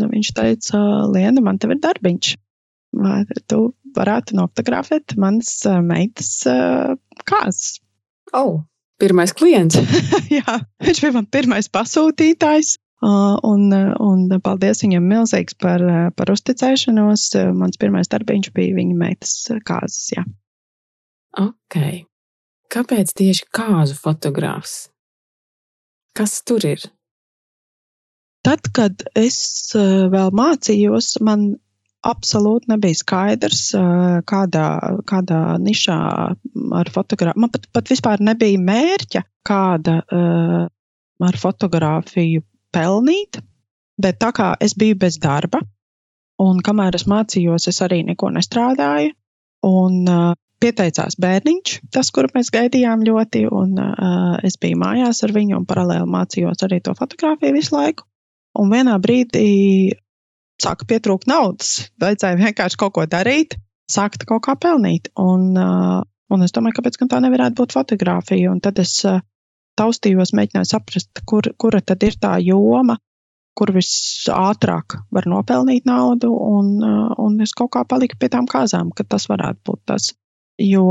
Viņš teica, Liena, man te ir darbiņš. Vai tu varētu nofotografēt manas meitas kāzas? Oh, pirmais klients. Jā, viņš bija man pirmais pasūtītājs. Un, un paldies viņam milzīgs par, par uzticēšanos. Mans pirmais darbiņš bija viņa meitas kāzas. Jā. Ok. Kāpēc tieši kāzu fotogrāfs? Kas tur ir? Tad, kad es vēl mācījos, man absolūti nebija skaidrs, kādā, kādā nišā ar fotogrāfiju. Man pat, pat vispār nebija mērķa, kāda ar fotografiju pelnīt, bet tā kā es biju bez darba, un kamēr es mācījos, es arī neko nestrādāju, un uh, pieteicās bērniņš, tas, kuru mēs gaidījām ļoti, un uh, es biju mājās ar viņu, un paralēli mācījos arī to fotografiju visu laiku. Un vienā brīdī sāka pietrūkt naudas, vajadzēja vienkārši kaut ko darīt, sākt kaut kā pelnīt. Un, uh, un es domāju, kāpēc tā nevarētu būt fotografija. Un tad es uh, taustījos, mēģināju saprast, kur, kura tad ir tā joma, kur visātrāk var nopelnīt naudu, un, uh, un es kaut kā paliku pie tām kāzām, ka tas varētu būt tas. Jo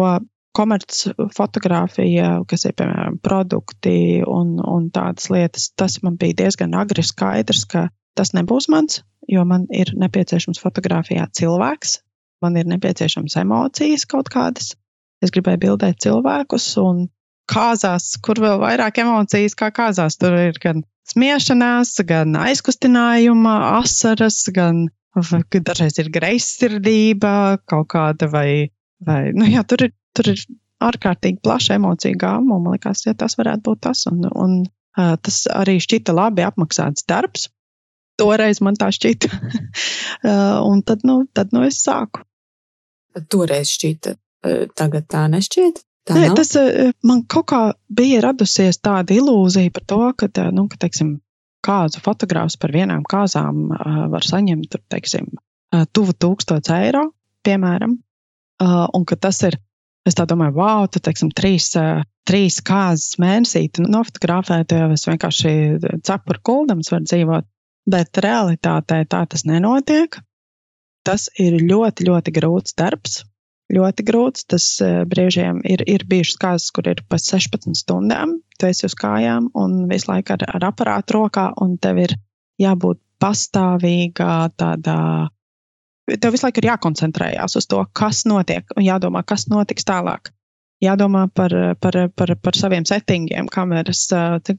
komerc fotografija, kas ir piemēram produkti un, un tādas lietas, tas man bija diezgan agri skaidrs, ka tas nebūs mans, jo man ir nepieciešams fotografijā cilvēks, man ir nepieciešams emocijas kaut kādas. Es gribēju bildēt cilvēkus, un kāzās, kur vēl vairāk emocijas kā kāzās. Tur ir gan smiešanās, gan aizkustinājuma, asaras, gan dažreiz ir greizsirdība, kaut kāda vai, vai nu jā, tur ir, tur ir ārkārtīgi plaša emociju gāma, un man liekas, ja tas varētu būt tas, un, un uh, tas arī šķita labi apmaksāts darbs. Toreiz man tā šķita, uh, un tad, nu, tad, nu, es sāku. Toreiz šķita, tagad tā nešķiet? Tā Nē, nav? tas eh, man kaut kā bija radusies tāda ilūzija par to, ka, nu, ka teiksim, kāzu fotogrāfs par vienām kāzām uh, var saņemt, tur, teiksim, uh, tuvu tūkstots eiro, piemēram, uh, un ka tas ir, es tā domāju, wow, tad, teiksim, trīs, uh, trīs kāzas mēnesī, nofotografēt, jau es vienkārši cepuru kuldams var dzīvot, bet realitātē tā tas nenotiek. Tas ir ļoti, ļoti grūts darbs, ļoti grūts. Tas uh, brīžiem ir, ir bijušas kārtas, kur ir pa 16 stundām. Tu esi uz kājām un visu laiku ar, ar aparātu rokā, un tev ir jābūt pastāvīgā tādā. Tev visu laiku ir jākoncentrējās uz to, kas notiek, un jādomā, kas notiks tālāk. Jādomā par, par, par, par saviem settingiem, kameras,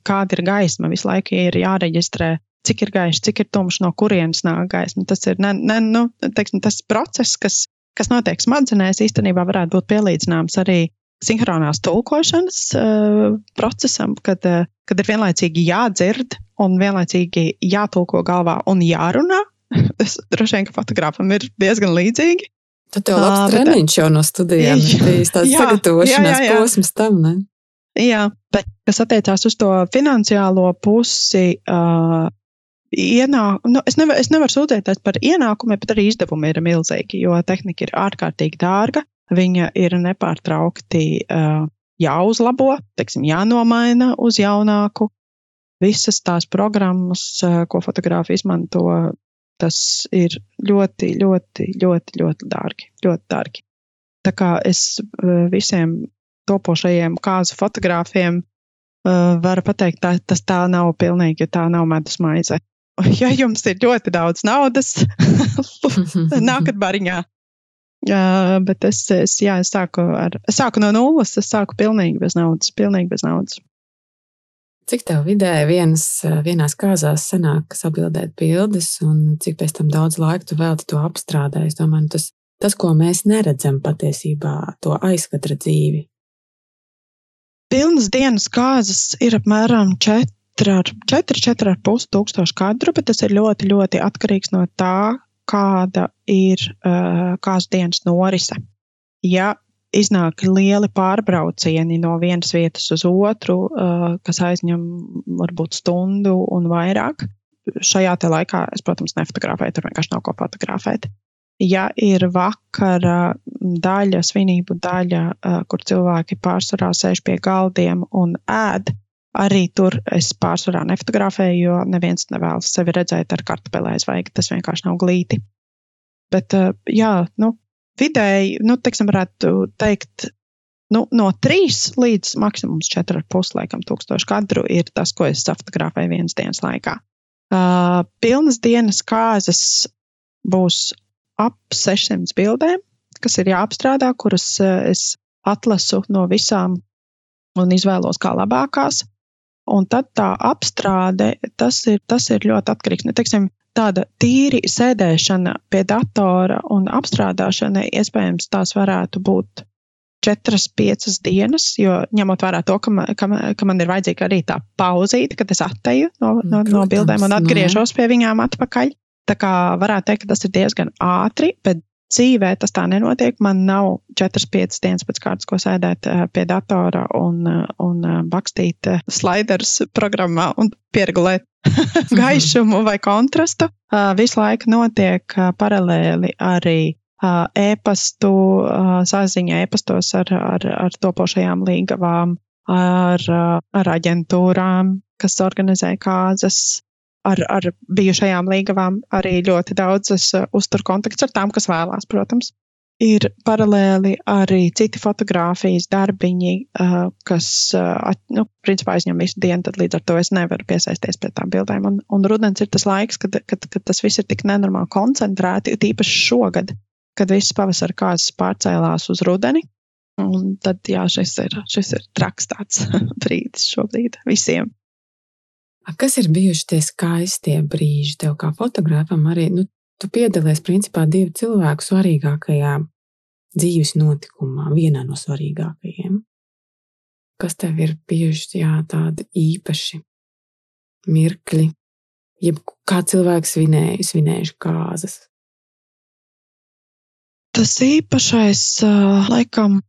kāda ir gaisma. Visu laiku ir jāreģistrē, cik ir gaišs, cik ir tumšs, no kurienes nāk gaisma. Tas ir ne, ne, nu, teiksim, tas process, kas kas notiek smadzenēs, īstenībā varētu būt pielīdzināms arī sinhronās tulkošanas uh, procesam, kad, uh, kad ir vienlaicīgi jādzird un vienlaicīgi jātulko galvā un jārunā. Es droši vien, ka fotogrāfam ir diezgan līdzīgi. Tad tev labs uh, treniņš jau no studijām ir bijis tāds jā, sagatavošanās jā, jā, jā. posms tam, ne? Jā, bet kas attiecās uz to finansiālo pusi, uh, ienāk, nu, es, nevar, es nevaru sūdzēties par ienākumiem, bet arī izdevumi ir milzīgi, jo tehnika ir ārkārtīgi dārga. Viņa ir nepārtraukti uh, jāuzlabo, teiksim, jānomaina uz jaunāku. Visas tās programmas, uh, ko fotogrāfi izmanto, tas ir ļoti, ļoti, ļoti, ļoti dārgi. Ļoti dārgi. Tā kā es visiem topošajiem kāzu fotogrāfiem varu pateikt, tā, tas tā nav pilnīgi, tā nav medus maize. Ja jums ir ļoti daudz naudas, nākat bariņā. Uh, bet es, es, jā, es, sāku ar, es sāku no nulles, es sāku pilnīgi bez naudas. Pilnīgi bez naudas. Cik tev vidēji vienas, vienās kāzās sanāk sabildēt bildes, un cik pēc tam daudz laika tu velti to apstrādē? Es domāju, nu, tas, tas, ko mēs neredzam patiesībā, to aizkatra dzīvi. Pilnas dienas kāzas ir apmēram 4-4,5 tūkstoši kadru, bet tas ir ļoti, ļoti atkarīgs no tā, kāda ir uh, kādas dienas norise. Ja iznāk lieli pārbraucieni no vienas vietas uz otru, uh, kas aizņem varbūt stundu un vairāk. Šajā laikā es, protams, nefotografēju, tur vienkārši nav ko fotografēt. Ja ir vakara daļa, svinību daļa, uh, kur cilvēki pārsvarā sēž pie galdiem un ēd, arī tur es pārsvarā nefotografēju, jo neviens nevēlas sevi redzēt ar kartupelēs, vai tas vienkārši nav glīti. Bet, uh, jā, nu, vidēji, nu, teiksim, varētu teikt, nu, no 3 līdz maksimums 4,5 laikam tūkstoši kadru ir tas, ko es fotografēju vienas dienas laikā. Uh, pilnas dienas kāzas būs ap 600 bildēm, kas ir jāapstrādā, kuras uh, es atlasu no visām un izvēlos kā labākās. Un tad tā apstrāde, tas ir, tas ir ļoti atkarīgs. Ne, teiksim, tāda tīri sēdēšana pie datora un apstrādāšana, iespējams, tās varētu būt četras, piecas dienas, jo ņemot vērā to, ka man, ka, ka man ir vajadzīga arī tā pauzīte, kad es atteju no, no, Protams, no bildēm un nu atgriežos pie viņām atpakaļ. Tā kā varētu teikt, ka tas ir diezgan ātri, bet dzīvē tas tā nenotiek. Man nav 4-5 dienas pēc kārtas, ko sēdēt eh, pie datora un, eh, un eh, bakstīt sliders programmā un pieregulēt gaišumu vai kontrastu. Visu laiku notiek paralēli arī e-pastu saziņa, e-pastos ar, ar, ar topošajām līgavām, ar, ar aģentūrām, kas organizē kāzas, ar, ar bijušajām līgavām arī ļoti daudzas uztur kontakts ar tām, kas vēlās, protams ir paralēli arī citi fotografijas darbiņi, uh, kas, uh, nu, principā aizņem visu dienu, tad līdz ar to es nevaru piesaisties pie tām bildēm. Un, un rudens ir tas laiks, kad, kad, kad tas viss ir tik nenormāli koncentrēti, tīpaši šogad, kad viss pavasara kāzas pārcēlās uz rudeni. Un tad, jā, šis ir, šis ir traks tāds brīdis šobrīd visiem. Kas ir bijuši tie skaistie brīži tev kā fotogrāfam? Arī nu, Tu piedalies principā divu cilvēku svarīgākajā dzīves notikumā, vienā no svarīgākajiem. Kas tev ir bijuši jā, tādi īpaši mirkļi, jeb kā cilvēks svinēja, svinējuši kāzas? Tas īpašais, laikam,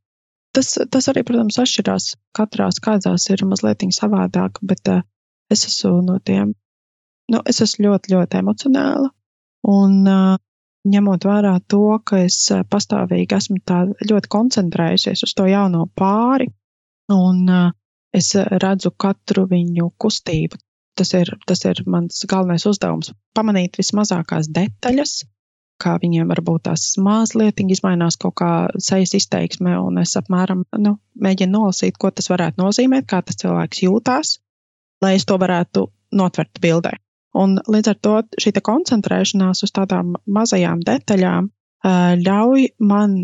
tas, tas arī, protams, atšķirās. Katrā kādzās ir mazliet savādāk, bet es esmu no tiem, nu, es esmu ļoti, ļoti emocionāla. Un ņemot vērā to, ka es pastāvīgi esmu ļoti koncentrējusies uz to jauno pāri, un es redzu katru viņu kustību. Tas ir, tas ir mans galvenais uzdevums - pamanīt vismazākās detaļas, kā viņiem varbūt tās mazliet izmainās kaut kā sejas izteiksme, un es apmēram nu, mēģinu nolasīt, ko tas varētu nozīmēt, kā tas cilvēks jūtās, lai es to varētu notvert bildē. Un līdz ar to šī koncentrēšanās uz tādām mazajām detaļām ļauj man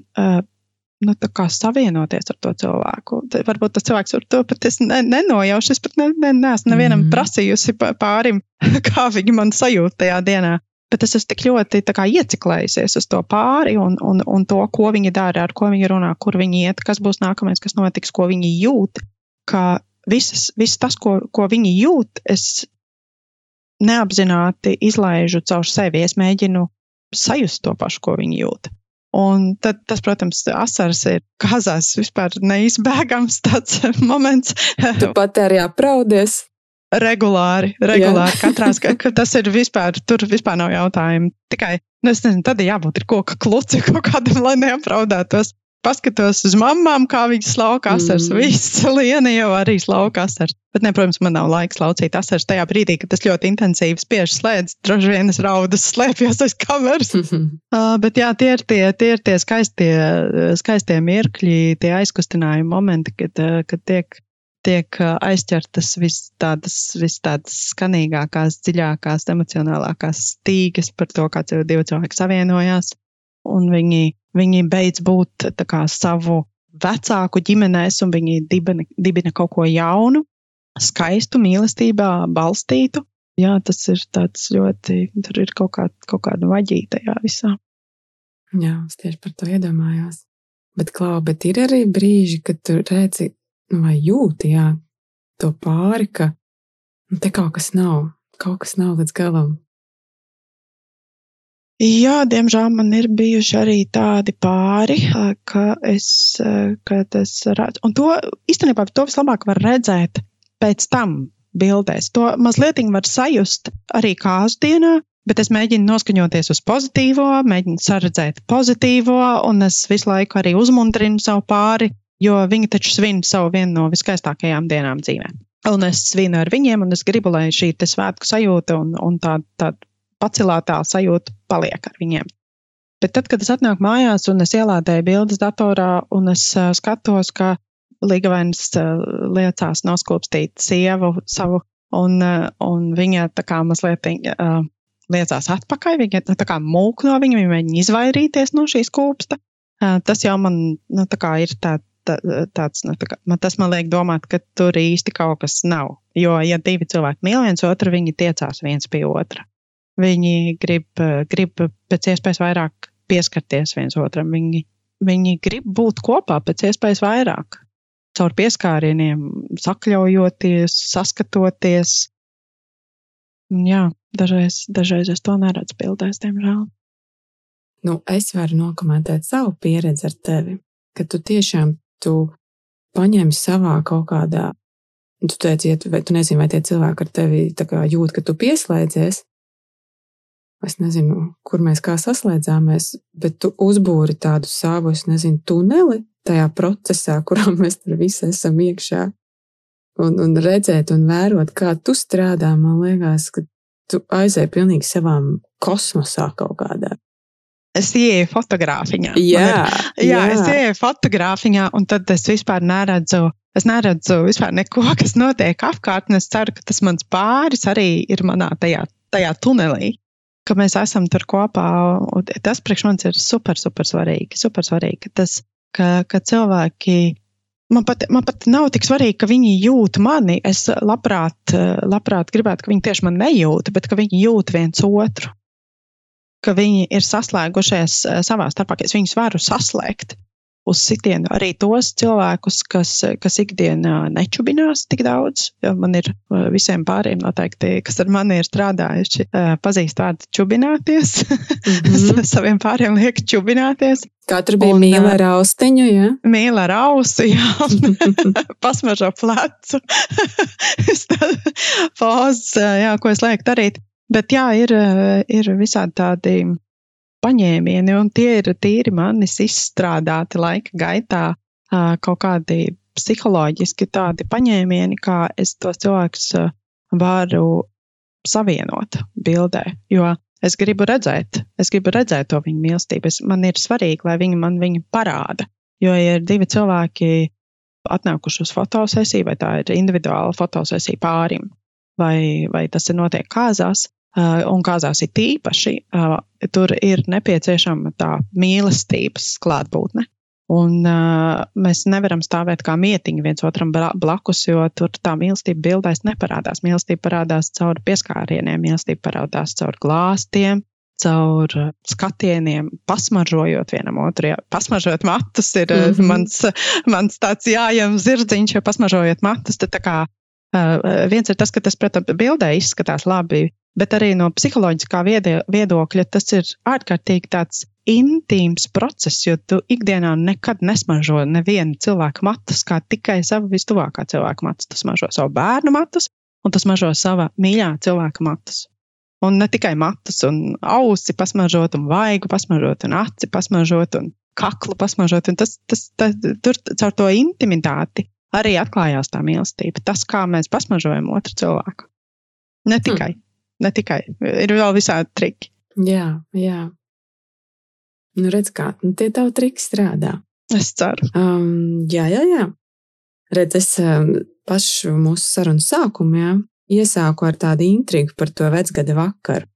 nu, savienoties ar to cilvēku. Varbūt tas cilvēks ar to pat ne, nenojaušu. Es pat ne, ne, neesmu nevienam mm. prasījusi pārim, kā viņi man sajūt tajā dienā. Bet es esmu tik ļoti kā, ieciklējusies uz to pāri un, un, un to, ko viņi dara, ar ko viņi runā, kur viņi iet, kas būs nākamais, kas notiks, ko viņi jūt. Ka visas, viss tas, ko, ko viņi jūt, es neapzināti izlaižu caur sevi. Es mēģinu sajust to pašu, ko viņi jūt. Un tad, tas, protams, asaras ir kazās vispār neizbēgams tāds moments. Tu pat arī apraudies. Regulāri, regulāri. Katrās, ka tas ir vispār, tur vispār nav jautājumu. Tikai, nu, es nezinu, tad jābūt ir koka kluci kaut kādam, lai neapraudētos. Paskatos uz mamām, kā viņas slauka asars. Mm. Viss liena jau arī slauka asars. Bet, ne, protams, man nav laiks laucīt asars tajā brīdī, kad tas ļoti intensīvi spiež slēdz. Droši vien es raudus slēpjos aiz kameras. Mm -hmm. uh, bet jā, tie ir tie, tie, ir tie skaistie, skaistie mirkļi, tie aizkustinājumi momenti, kad, uh, kad tiek tiek aizķertas vis tādas, vis tādas skanīgākās, dziļākās, emocionālākās stīgas par to, kā divi cilvēki savienojās un viņi, viņi beidz būt kā, savu vecāku ģimenēs, un viņi dibina, dibina kaut ko jaunu, skaistu, mīlestībā balstītu. Jā, tas ir tāds ļoti, tur ir kaut, kā, kaut kāda vaģīta tajā visā. Jā, es tieši par to iedomājos. Bet, Klau, bet ir arī brīži, kad tu redzi, nu, vai jūti, jā, to pāri, ka nu, te kaut kas nav, kaut kas nav līdz galam. Jā, diemžēl man ir bijuši arī tādi pāri, ka es, kad es redzu, un to īstenībā to vislabāk var redzēt pēc tam bildēs. To mazliet var sajust arī kāzu dienā, bet es mēģinu noskaņoties uz pozitīvo, mēģinu saredzēt pozitīvo, un es visu laiku arī uzmundrinu savu pāri, jo viņi taču svin savu vienu no viskaistākajām dienām dzīvē. Un es svinu ar viņiem, un es gribu, lai šī svētku sajūta un, un tāda tā pacelātā sajūta paliek ar viņiem. Bet tad, kad es atnāku mājās un es ielādēju bildes datorā un es uh, skatos, ka Ligavainis uh, liecās noskopstīt sievu savu, un, uh, un viņa tā kā mazliet liecās atpakaļ, viņa tā kā mūk no viņa, viņa mēģina izvairīties no šīs kūpsta. Tas jau man nu, tā kā ir tā, tā, tāds, nu, tā kā, man, tas man liek domāt, ka tur īsti kaut kas nav. Jo, ja divi cilvēki mīl viens otru, viņi tiecās viens pie otra. Viņi grib, grib pēc iespējas vairāk pieskarties viens otram. Viņi, viņi grib būt kopā pēc iespējas vairāk. Caur pieskārieniem, sakļaujoties, saskatoties. Jā, dažreiz, dažreiz es to neredzu bildēs, diemžēl. Nu, es varu nokomentēt savu pieredzi ar tevi, ka tu tiešām tu paņem savā kaut kādā, tu teici, vai tu nezini, vai tie cilvēki ar tevi jūt, ka tu pieslēdzies, es nezinu, kur mēs kā saslēdzāmies, bet tu uzbūri tādu savu, es nezinu, tuneli tajā procesā, kurā mēs tur visi esam iekšā. Un, un redzēt un vērot, kā tu strādā, man liekas, ka tu aizēji pilnīgi savām kosmosā kaut kādā. Es ieeju fotogrāfiņā. Jā, ir, jā, jā, es ieeju fotogrāfiņā, un tad es vispār neredzu, es neredzu vispār neko, kas notiek apkārt, es ceru, ka tas mans pāris arī ir manā tajā, tajā tunelī ka mēs esam tur kopā. Tas priekš manis ir super, super svarīgi. Super svarīgi tas, ka, ka cilvēki. Man pat, man pat nav tik svarīgi, ka viņi jūt mani. Es labprāt, labprāt gribētu, ka viņi tieši man nejūt, bet ka viņi jūt viens otru. Ka viņi ir saslēgušies eh, savā starpā, ka es viņus varu saslēgt uz sitienu arī tos cilvēkus, kas, kas ikdienā nečubinās tik daudz. Man ir visiem pāriem noteikti, kas ar mani ir strādājuši, pazīst vārdu čubināties. Mm -hmm. Saviem pāriem liek čubināties. Katra bija mīla ar austiņu, jā? Mīla ar ausu, jā. Pasmažo plecu. Fāzes, jā, ko es lieku darīt. Bet jā, ir, ir visādi tādi paņēmieni, un tie ir tīri manis izstrādāti laika gaitā kaut kādi psiholoģiski tādi paņēmieni, kā es tos cilvēkus varu savienot bildē. Jo es gribu redzēt, es gribu redzēt to viņu mīlestību. Es, man ir svarīgi, lai viņi man viņu parāda. Jo, ja ir divi cilvēki atnākuši uz fotosesiju, vai tā ir individuāla fotosesija pārim, vai, vai tas ir notiek kāzās, un kāzās ir tīpaši, uh, tur ir nepieciešama tā mīlestības klātbūtne. Un uh, mēs nevaram stāvēt kā mietiņi viens otram blakus, jo tur tā mīlestība bildēs neparādās. Mīlestība parādās caur pieskārieniem, mīlestība parādās caur glāstiem, caur skatieniem, pasmažojot vienam otru. Jā. Pasmažojot matus ir mm -hmm. mans, mans tāds jājams zirdziņš, jo pasmažojot matus, tad tā kā uh, viens ir tas, ka tas, protams, bildē izskatās labi bet arī no psiholoģiskā viedokļa tas ir ārkārtīgi tāds intīms process, jo tu ikdienā nekad nesmažo nevienu cilvēku matus, kā tikai savu vistuvākā cilvēka matus. Tu smažo savu bērnu matus, un tu smažo sava mīļā cilvēka matus. Un ne tikai matus, un ausi pasmažot, un vaigu pasmažot, un aci pasmažot, un kaklu pasmažot. Un tas, tas, tas, tur caur to intimitāti arī atklājās tā mīlestība. Tas, kā mēs pasmažojam otru cilvēku. Ne tikai, hmm. Ne tikai. Ir vēl visādi triki. Jā, jā. Nu, redz, kā nu, tie tavi triki strādā. Es ceru. Um, jā, jā, jā. Redz, es um, pašu mūsu sarunas sākumā iesāku ar tādu intrigu par to vecgada vakaru.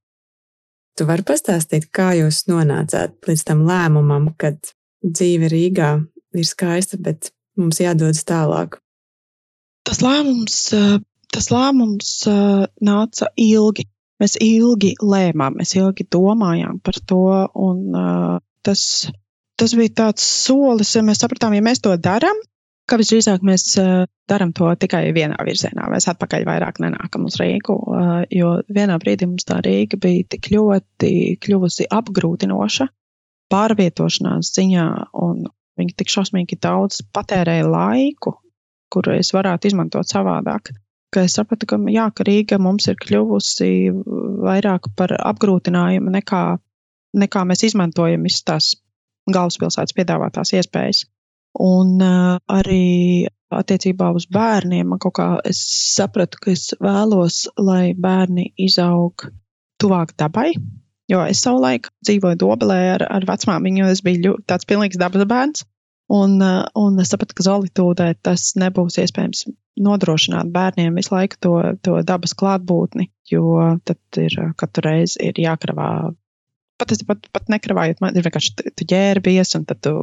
Tu vari pastāstīt, kā jūs nonācāt līdz tam lēmumam, kad dzīve Rīgā ir skaista, bet mums jādodas tālāk? Tas lēmums, eh, tas lēmums eh, nāca ilgi. Mēs ilgi lēmām, mēs ilgi domājām par to, un eh, tas, tas bija tāds solis, ja mēs sapratām, ja mēs to darām, ka visdrīzāk mēs darām to tikai vienā virzienā. Mēs atpakaļ vairāk nenākam uz Rīgu, jo vienā brīdī mums tā Rīga bija tik ļoti kļuvusi apgrūtinoša pārvietošanās ziņā, un viņi tik šausmīgi daudz patērēja laiku, kuru es varētu izmantot savādāk. Ka es sapratu, ka, jā, ka Rīga mums ir kļuvusi vairāk par apgrūtinājumu nekā, nekā mēs izmantojam visas tās galvaspilsētas piedāvātās iespējas. Un uh, arī attiecībā uz bērniem man kaut kā es sapratu, ka es vēlos, lai bērni izaug tuvāk dabai. Jo es savulaik dzīvoju Dobelē ar, ar vecmāmiņu, es biju tāds pilnīgs dabas bērns. Un, uh, un es sapratu, ka solitūdē tas nebūs iespējams nodrošināt bērniem visu laiku to, to dabas klātbūtni, jo tad ir katru reizi ir jākravā pat, pat, pat nekravājot, man ir vienkārši tu ģērbies, un tad tu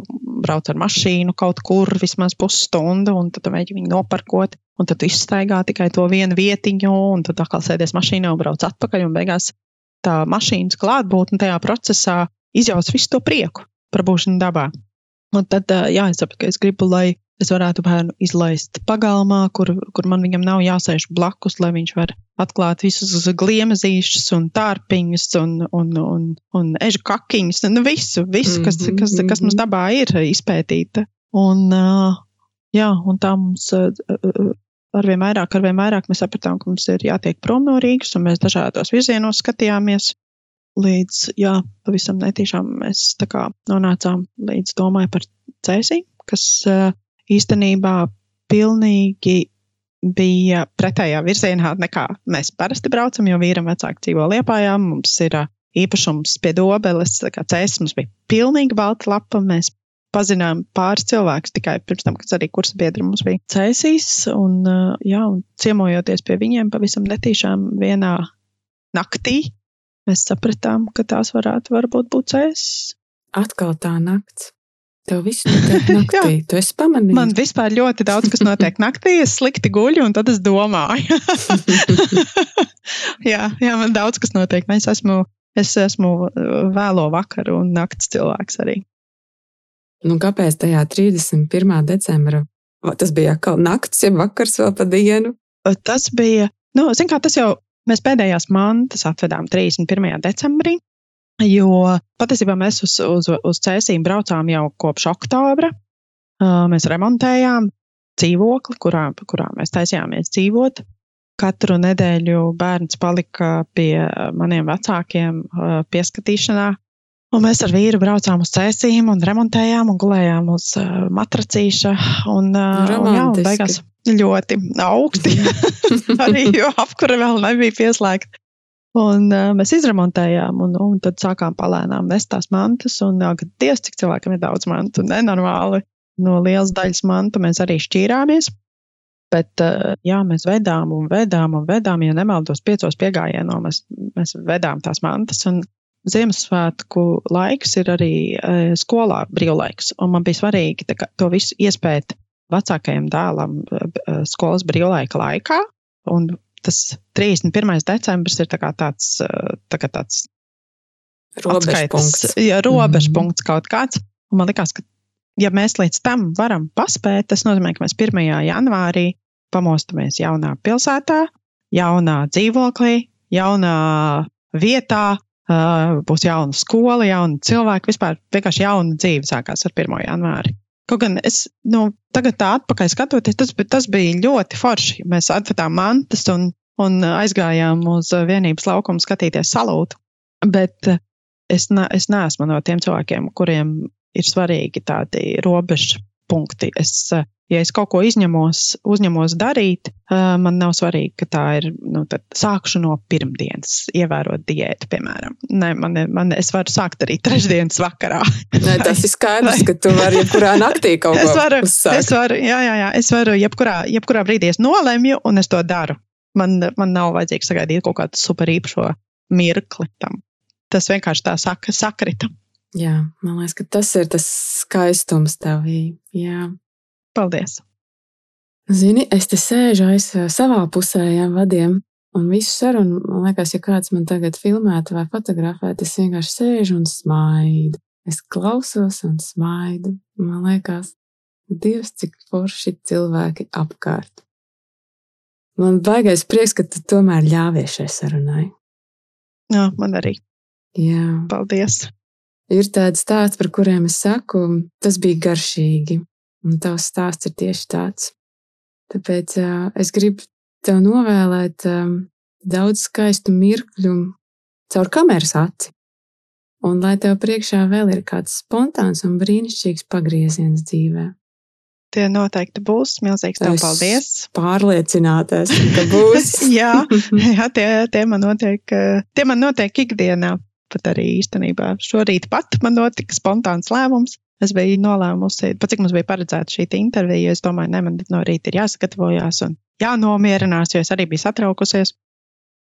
brauc ar mašīnu kaut kur vismaz pusstundu, un tad tu mēģini viņu noparkot, un tad tu izstaigā tikai to vienu vietiņu, un tad atkal sēdies mašīnā un brauc atpakaļ, un beigās tā mašīnas klātbūtne tajā procesā izjauc visu to prieku par būšanu dabā. Un tad, jā, es saprotu, ka es gribu, lai es varētu bērnu izlaist pagalmā, kur, kur man viņam nav jāsēž blakus, lai viņš var atklāt visus gliemezīšus un tārpiņus un, un, un, un ežu kakiņus, nu visu, visu, kas, mhm, kas, kas mums mhm. dabā ir izpētīta. Un, jā, un tā mums arvien vairāk, arvien vairāk mēs sapratām, ka mums ir jātiek prom no Rīgas, un mēs dažādos virzienos skatījāmies. Līdz, jā, pavisam netīšām mēs tā kā nonācām līdz domai par cēsī, kas īstenībā pilnīgi bija pretējā virzienā nekā mēs parasti braucam, jo vīram vecāki dzīvo Liepājā, mums ir īpašums pie dobeles, kā cēs, mums bija pilnīgi balta lapa, mēs pazinām pāris cilvēkus tikai pirms tam, kad arī kursa biedri mums bija cēsīs, un, jā, un ciemojoties pie viņiem pavisam netīšām vienā naktī, mēs sapratām, ka tās varētu varbūt būt cēsis. Atkal tā nakts. Tev viss notiek naktī. tu esi pamanījis. Man vispār ļoti daudz kas notiek naktī. Es slikti guļu, un tad es domāju. jā, jā, man daudz kas notiek. Es esmu, es esmu uh, vēlo vakaru un nakts cilvēks arī. Nu, kāpēc tajā 31. decembra? Tas bija atkal nakts, ja vakars vēl pa dienu? Tas bija, nu, zin kā, tas jau mēs pēdējās mantas atvedām 31. decembrī. Jo patiesībā mēs uz, uz, uz cēsīm braucām jau kopš oktobra. Mēs remontējām dzīvokli, kurā, kurā mēs taisījāmies dzīvot. Katru nedēļu bērns palika pie maniem vecākiem pieskatīšanā. Un mēs ar vīru braucām uz cēsīm un remontējām un gulējām uz matracīša. Un, un, jā, un beigās ļoti augsti. Arī jo apkura vēl nebija pieslēgta. Un uh, mēs izremontējām, un, un tad sākām palēnām nest tās mantas. Un, jā, Dievs, cik cilvēkam ir daudz mantu, nenormāli. No lielas daļas mantu mēs arī šķīrāmies. Bet, uh, jā, mēs vedām un vedām un vedām, ja nemaldos, piecos piegājienos mēs, mēs vedām tās mantas. Un Ziemassvētku laiks ir arī uh, skolā brīvlaiks, un man bija svarīgi kā, to visu iespēt vecākajam dēlam uh, skolas brīvlaika laikā. Un tas 31. decembris ir tā tāds, tā tāds robežpunkts. Jā, robežpunkts mm -hmm. kaut kāds. Un man liekas, ka, ja mēs līdz tam varam paspēt, tas nozīmē, ka mēs 1. janvārī pamostamies jaunā pilsētā, jaunā dzīvoklī, jaunā vietā, būs jauna skola, jauna cilvēka, vispār vienkārši jauna dzīve sākās ar 1. janvāri. Kaut gan es nu, tagad tā atpakaļ skatoties, tas, tas bija ļoti forši. Mēs atvedām mantas un, un aizgājām uz vienības laukumu skatīties salūtu. Bet es, ne, es neesmu no tiem cilvēkiem, kuriem ir svarīgi tādi robežu punkti. Es, ja es kaut ko izņemos, uzņemos darīt, man nav svarīgi, ka tā ir, nu, sākšu no pirmdienas, ievērot diētu, piemēram. Nē, man, man, es varu sākt arī trešdienas vakarā. Nē, tas ir skaidrs, ka tu vari jebkurā naktī kaut ko es varu, uzsākt. es varu, jā, jā, jā, es varu jebkurā, jebkurā brīdī es nolemju un es to daru. Man, man nav vajadzīgs sagaidīt kaut kādu super īpašo mirkli tam. Tas vienkārši tā saka, sakrita. Jā, man liekas, ka tas ir tas skaistums tavī. Jā. Paldies! Zini, es te sēžu aiz savā pusējiem vadiem, un visu sarunu, man liekas, ja kāds man tagad filmētu vai fotografētu, es vienkārši sēžu un smaidu. Es klausos un smaidu. Man liekas, Dievs, cik forši cilvēki apkārt. Man baigais prieks, ka tu tomēr ļāvies šai sarunai. Jā, man arī. Jā. Paldies! Ir tādi stāsti, par kuriem es saku, tas bija garšīgi, un tavs stāsts ir tieši tāds. Tāpēc uh, es gribu tev novēlēt um, daudz skaistu mirkļu caur kameras aci. Un lai tev priekšā vēl ir kāds spontāns un brīnišķīgs pagrieziens dzīvē. Tie noteikti būs. Milzīgs tev Es paldies! Pārliecināties, ka būs. jā, jā tie, tie, man notiek, tie man notiek ikdienā. Pat arī īstenībā šorīt pat man notika spontāns lēmums. Es biju nolēmusi, pat cik mums bija paredzēta šī intervija, es domāju, ne, man no rīta ir jāsagatavojās un jānomierinās, jo es arī biju satraukusies.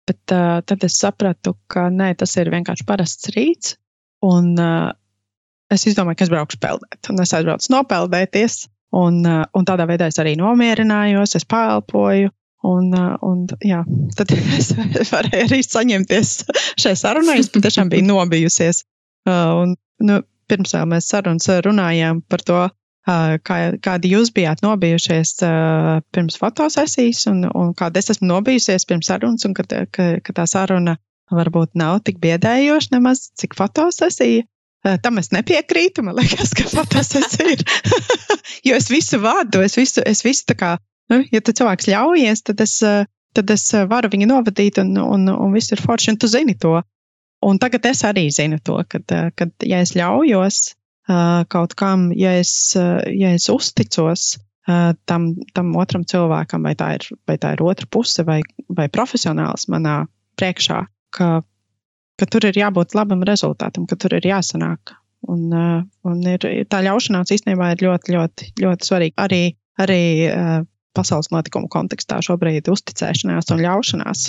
Bet uh, tad es sapratu, ka nē, tas ir vienkārši parasts rīts. Un uh, es izdomāju, ka es braukšu peldēt. Un es aizbraucu nopeldēties. Un, uh, un tādā veidā es arī nomierinājos, es pārelpoju. Un, un jā, tad es varēju arī saņemties šai sarunai. Es patiešām biju nobijusies. Un, nu, pirms mēs sarunas runājām par to, kā, kādi jūs bijāt nobijušies pirms fotosesijas, un, un kāda es esmu nobijusies pirms sarunas, un ka, ka, ka tā saruna varbūt nav tik biedējoša nemaz, cik fotosesija. Tam es nepiekrītu. Man liekas, ka fotosesija ir. jo es visu vadu, es visu, es visu tā kā, nu, ja tu cilvēks ļaujies, tad es, tad es varu viņu novadīt, un, un, un viss ir forši, un tu zini to. Un tagad es arī zinu to, ka, kad ja es ļaujos uh, kaut kam, ja es, uh, ja es uzticos tam, tam otram cilvēkam, vai tā ir, vai tā ir otra puse, vai, vai profesionāls manā priekšā, ka, ka tur ir jābūt labam rezultātam, ka tur ir jāsanāk. Un, un ir, tā ļaušanās īstenībā ir ļoti, ļoti, ļoti svarīga. Arī, arī pasaules notikumu kontekstā šobrīd uzticēšanās un ļaušanās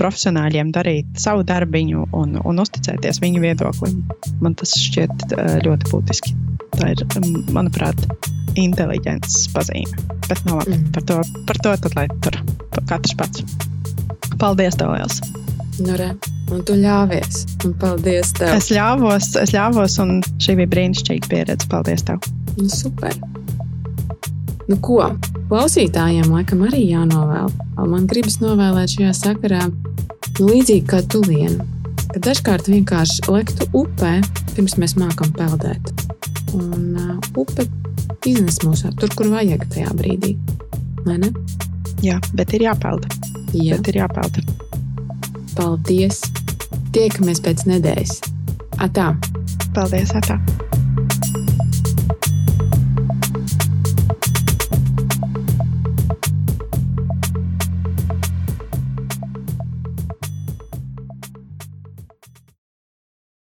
profesionāļiem darīt savu darbiņu un, un uzticēties viņu viedoklim. Man tas šķiet uh, ļoti būtiski. Tā ir, um, manuprāt, inteliģents pazīme. Bet no labi, Mm. par to, par to tad lai tur katrs pats. Paldies, tev liels! Nu, re, un tu ļāvies. Un paldies tev. Es ļāvos, es ļāvos, un šī bija brīnišķīga pieredze. Paldies tev! Nu, super. Nu, ko? Klausītājiem laikam arī jānovēl. Man gribas novēlēt šajā sakarā, nu, līdzīgi kā tu vienu, ka dažkārt vienkārši lektu upē, pirms mēs mākam peldēt. Un uh, upe iznes mūs tur, kur vajag tajā brīdī. Vai ne? Jā, bet ir jāpelda. Jā, Bet ir jāpelda. paldies! Tiekamies pēc nedēļas! Atā! Paldies, Atā!